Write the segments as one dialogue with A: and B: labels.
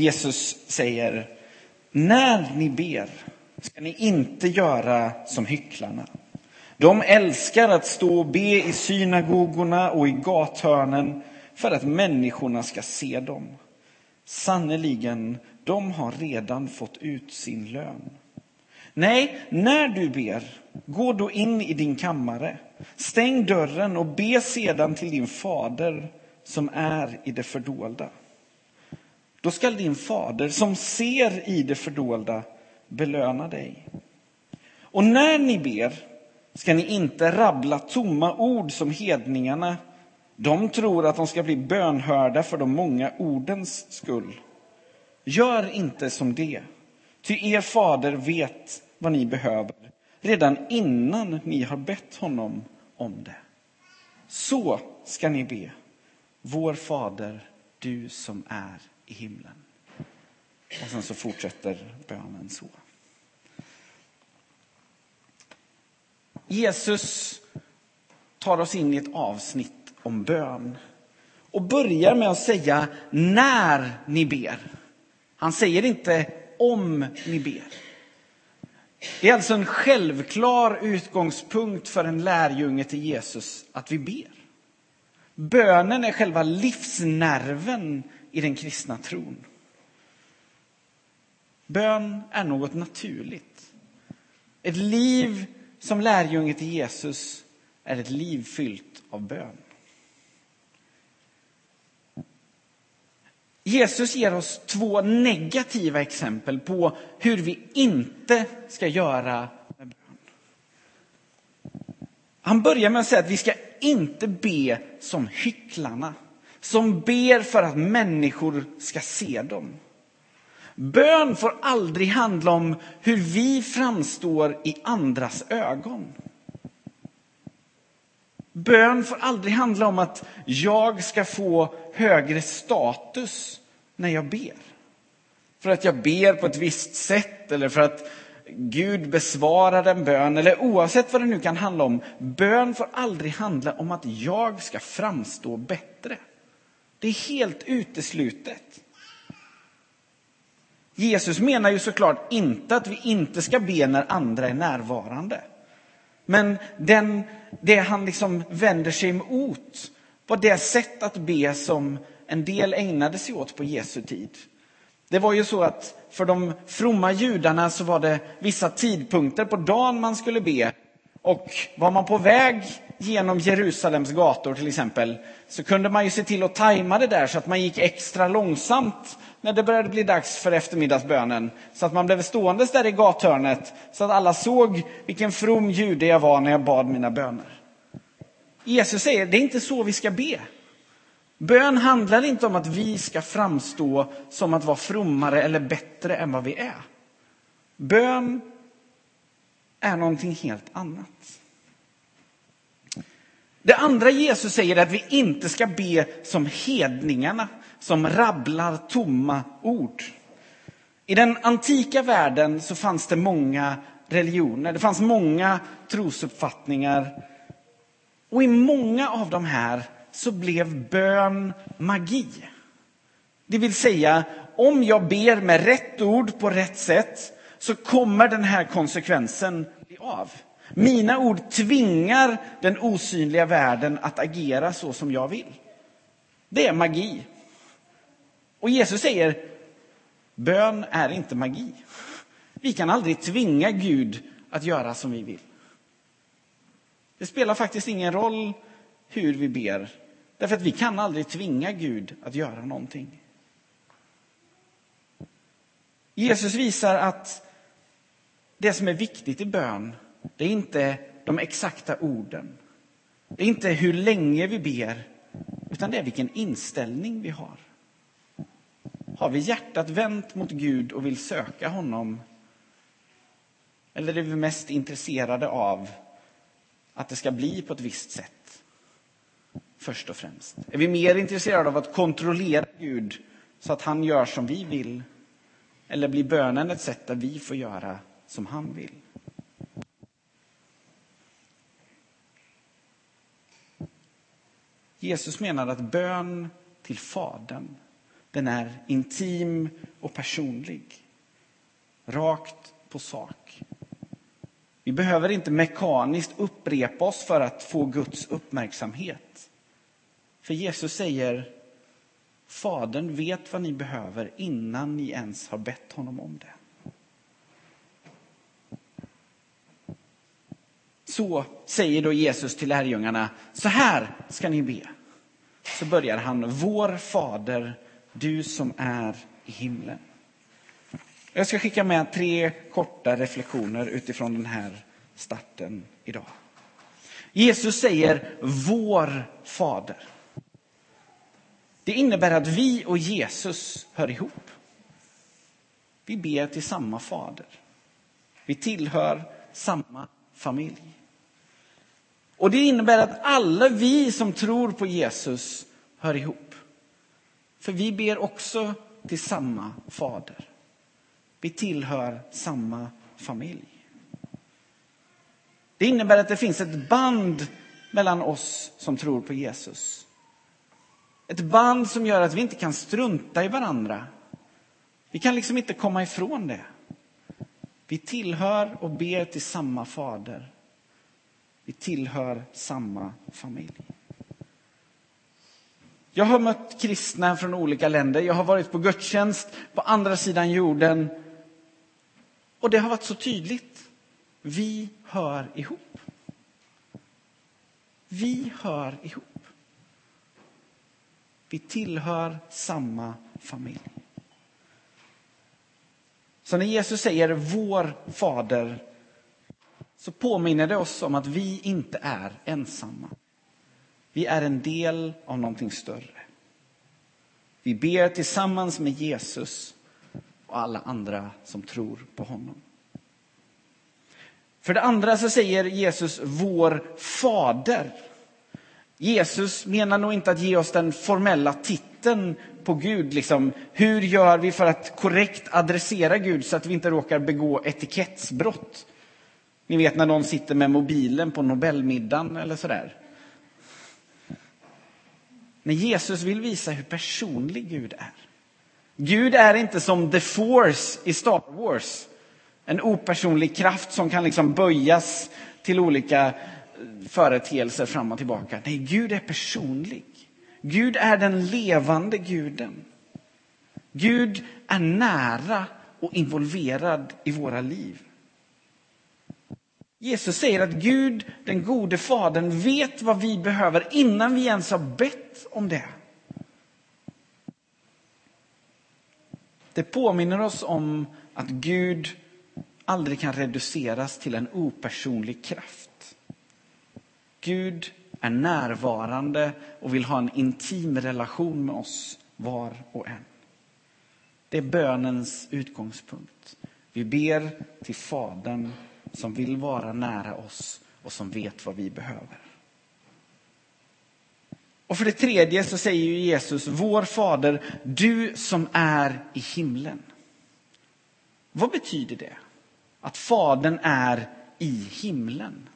A: Jesus säger, när ni ber ska ni inte göra som hycklarna. De älskar att stå och be i synagogorna och i gathörnen för att människorna ska se dem. Sannerligen, de har redan fått ut sin lön. Nej, när du ber, gå då in i din kammare, stäng dörren och be sedan till din fader som är i det fördolda. Då skall din fader som ser i det fördolda belöna dig. Och när ni ber ska ni inte rabbla tomma ord som hedningarna. De tror att de ska bli bönhörda för de många ordens skull. Gör inte som det, ty er fader vet vad ni behöver redan innan ni har bett honom om det. Så ska ni be. Vår fader, du som är i himlen. Och sen så fortsätter bönen så. Jesus tar oss in i ett avsnitt om bön och börjar med att säga när ni ber. Han säger inte om ni ber. Det är alltså en självklar utgångspunkt för en lärjunge till Jesus att vi ber. Bönen är själva livsnerven i den kristna tron. Bön är något naturligt. Ett liv som lärjunge till Jesus är ett liv fyllt av bön. Jesus ger oss två negativa exempel på hur vi inte ska göra med bön. Han börjar med att säga att vi ska inte be som hycklarna, som ber för att människor ska se dem. Bön får aldrig handla om hur vi framstår i andras ögon. Bön får aldrig handla om att jag ska få högre status när jag ber. För att jag ber på ett visst sätt eller för att Gud besvarar en bön eller oavsett vad det nu kan handla om. Bön får aldrig handla om att jag ska framstå bättre. Det är helt uteslutet. Jesus menar ju såklart inte att vi inte ska be när andra är närvarande. Men den, det han liksom vänder sig emot var det sätt att be som en del ägnade sig åt på Jesu tid. Det var ju så att för de fromma judarna så var det vissa tidpunkter på dagen man skulle be. Och var man på väg genom Jerusalems gator till exempel så kunde man ju se till att tajma det där så att man gick extra långsamt när det började bli dags för eftermiddagsbönen. Så att man blev stående där i gathörnet så att alla såg vilken from jude jag var när jag bad mina böner. Jesus säger, det är inte så vi ska be. Bön handlar inte om att vi ska framstå som att vara frommare eller bättre än vad vi är. Bön är någonting helt annat. Det andra Jesus säger är att vi inte ska be som hedningarna som rabblar tomma ord. I den antika världen så fanns det många religioner, det fanns många trosuppfattningar. Och i många av de här så blev bön magi. Det vill säga, om jag ber med rätt ord på rätt sätt så kommer den här konsekvensen bli av. Mina ord tvingar den osynliga världen att agera så som jag vill. Det är magi. Och Jesus säger, bön är inte magi. Vi kan aldrig tvinga Gud att göra som vi vill. Det spelar faktiskt ingen roll hur vi ber, därför att vi kan aldrig tvinga Gud att göra någonting. Jesus visar att det som är viktigt i bön, det är inte de exakta orden. Det är inte hur länge vi ber, utan det är vilken inställning vi har. Har vi hjärtat vänt mot Gud och vill söka honom? Eller är vi mest intresserade av att det ska bli på ett visst sätt? Först och främst. Är vi mer intresserade av att kontrollera Gud så att han gör som vi vill? Eller blir bönen ett sätt där vi får göra som han vill? Jesus menar att bön till Fadern Den är intim och personlig. Rakt på sak. Vi behöver inte mekaniskt upprepa oss för att få Guds uppmärksamhet. För Jesus säger Fadern vet vad ni behöver innan ni ens har bett honom om det. Så säger då Jesus till lärjungarna, så här ska ni be. Så börjar han, vår Fader, du som är i himlen. Jag ska skicka med tre korta reflektioner utifrån den här starten idag. Jesus säger vår Fader. Det innebär att vi och Jesus hör ihop. Vi ber till samma fader. Vi tillhör samma familj. Och det innebär att alla vi som tror på Jesus hör ihop. För vi ber också till samma fader. Vi tillhör samma familj. Det innebär att det finns ett band mellan oss som tror på Jesus. Ett band som gör att vi inte kan strunta i varandra. Vi kan liksom inte komma ifrån det. Vi tillhör och ber till samma fader. Vi tillhör samma familj. Jag har mött kristna från olika länder. Jag har varit på gudstjänst på andra sidan jorden. Och det har varit så tydligt. Vi hör ihop. Vi hör ihop. Vi tillhör samma familj. Så när Jesus säger vår fader så påminner det oss om att vi inte är ensamma. Vi är en del av någonting större. Vi ber tillsammans med Jesus och alla andra som tror på honom. För det andra så säger Jesus vår fader. Jesus menar nog inte att ge oss den formella titeln på Gud. Liksom, hur gör vi för att korrekt adressera Gud så att vi inte råkar begå etikettsbrott? Ni vet när någon sitter med mobilen på Nobelmiddagen eller sådär. Men Jesus vill visa hur personlig Gud är. Gud är inte som the force i Star Wars. En opersonlig kraft som kan liksom böjas till olika eh, företeelser fram och tillbaka. Nej, Gud är personlig. Gud är den levande guden. Gud är nära och involverad i våra liv. Jesus säger att Gud, den gode fadern, vet vad vi behöver innan vi ens har bett om det. Det påminner oss om att Gud aldrig kan reduceras till en opersonlig kraft. Gud är närvarande och vill ha en intim relation med oss var och en. Det är bönens utgångspunkt. Vi ber till Fadern som vill vara nära oss och som vet vad vi behöver. Och för det tredje så säger Jesus, vår fader, du som är i himlen. Vad betyder det? Att Fadern är i himlen.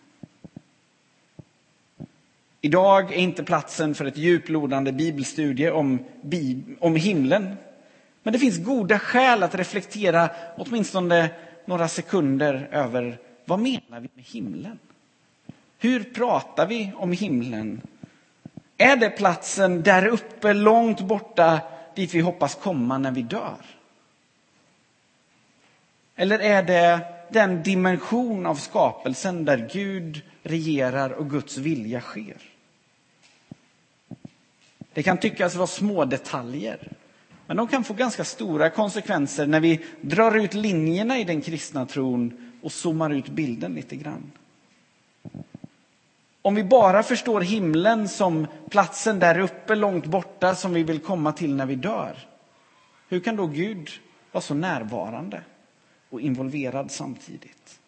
A: Idag är inte platsen för ett djuplodande bibelstudie om, om himlen. Men det finns goda skäl att reflektera åtminstone några sekunder över vad menar vi med himlen? Hur pratar vi om himlen? Är det platsen där uppe, långt borta, dit vi hoppas komma när vi dör? Eller är det den dimension av skapelsen där Gud regerar och Guds vilja sker? Det kan tyckas vara små detaljer, men de kan få ganska stora konsekvenser när vi drar ut linjerna i den kristna tron och zoomar ut bilden lite grann. Om vi bara förstår himlen som platsen där uppe, långt borta, som vi vill komma till när vi dör. Hur kan då Gud vara så närvarande och involverad samtidigt?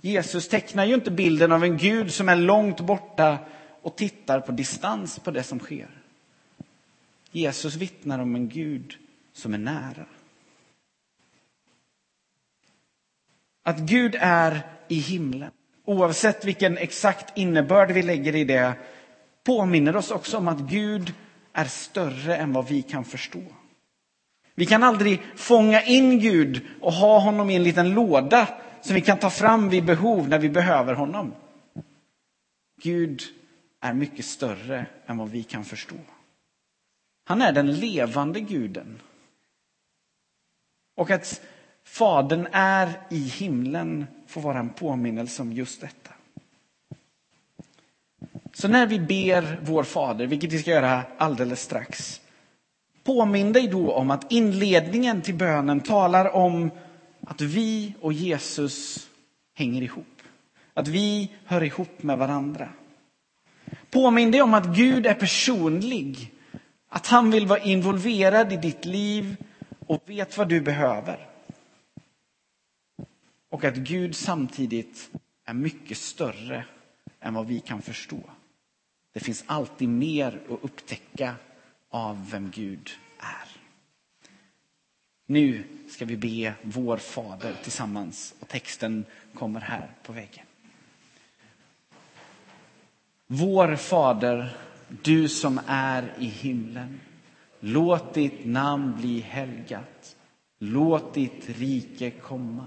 A: Jesus tecknar ju inte bilden av en Gud som är långt borta och tittar på distans på det som sker. Jesus vittnar om en Gud som är nära. Att Gud är i himlen, oavsett vilken exakt innebörd vi lägger i det, påminner oss också om att Gud är större än vad vi kan förstå. Vi kan aldrig fånga in Gud och ha honom i en liten låda som vi kan ta fram vid behov när vi behöver honom. Gud är mycket större än vad vi kan förstå. Han är den levande guden. Och att Fadern är i himlen får vara en påminnelse om just detta. Så när vi ber vår Fader, vilket vi ska göra alldeles strax, påminn dig då om att inledningen till bönen talar om att vi och Jesus hänger ihop. Att vi hör ihop med varandra. Påminn dig om att Gud är personlig. Att han vill vara involverad i ditt liv och vet vad du behöver. Och att Gud samtidigt är mycket större än vad vi kan förstå. Det finns alltid mer att upptäcka av vem Gud är. Nu ska vi be vår Fader tillsammans och texten kommer här på väggen. Vår Fader, du som är i himlen. Låt ditt namn bli helgat. Låt ditt rike komma.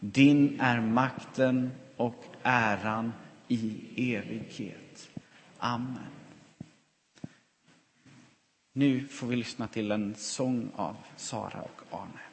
A: din är makten och äran i evighet. Amen. Nu får vi lyssna till en sång av Sara och Arne.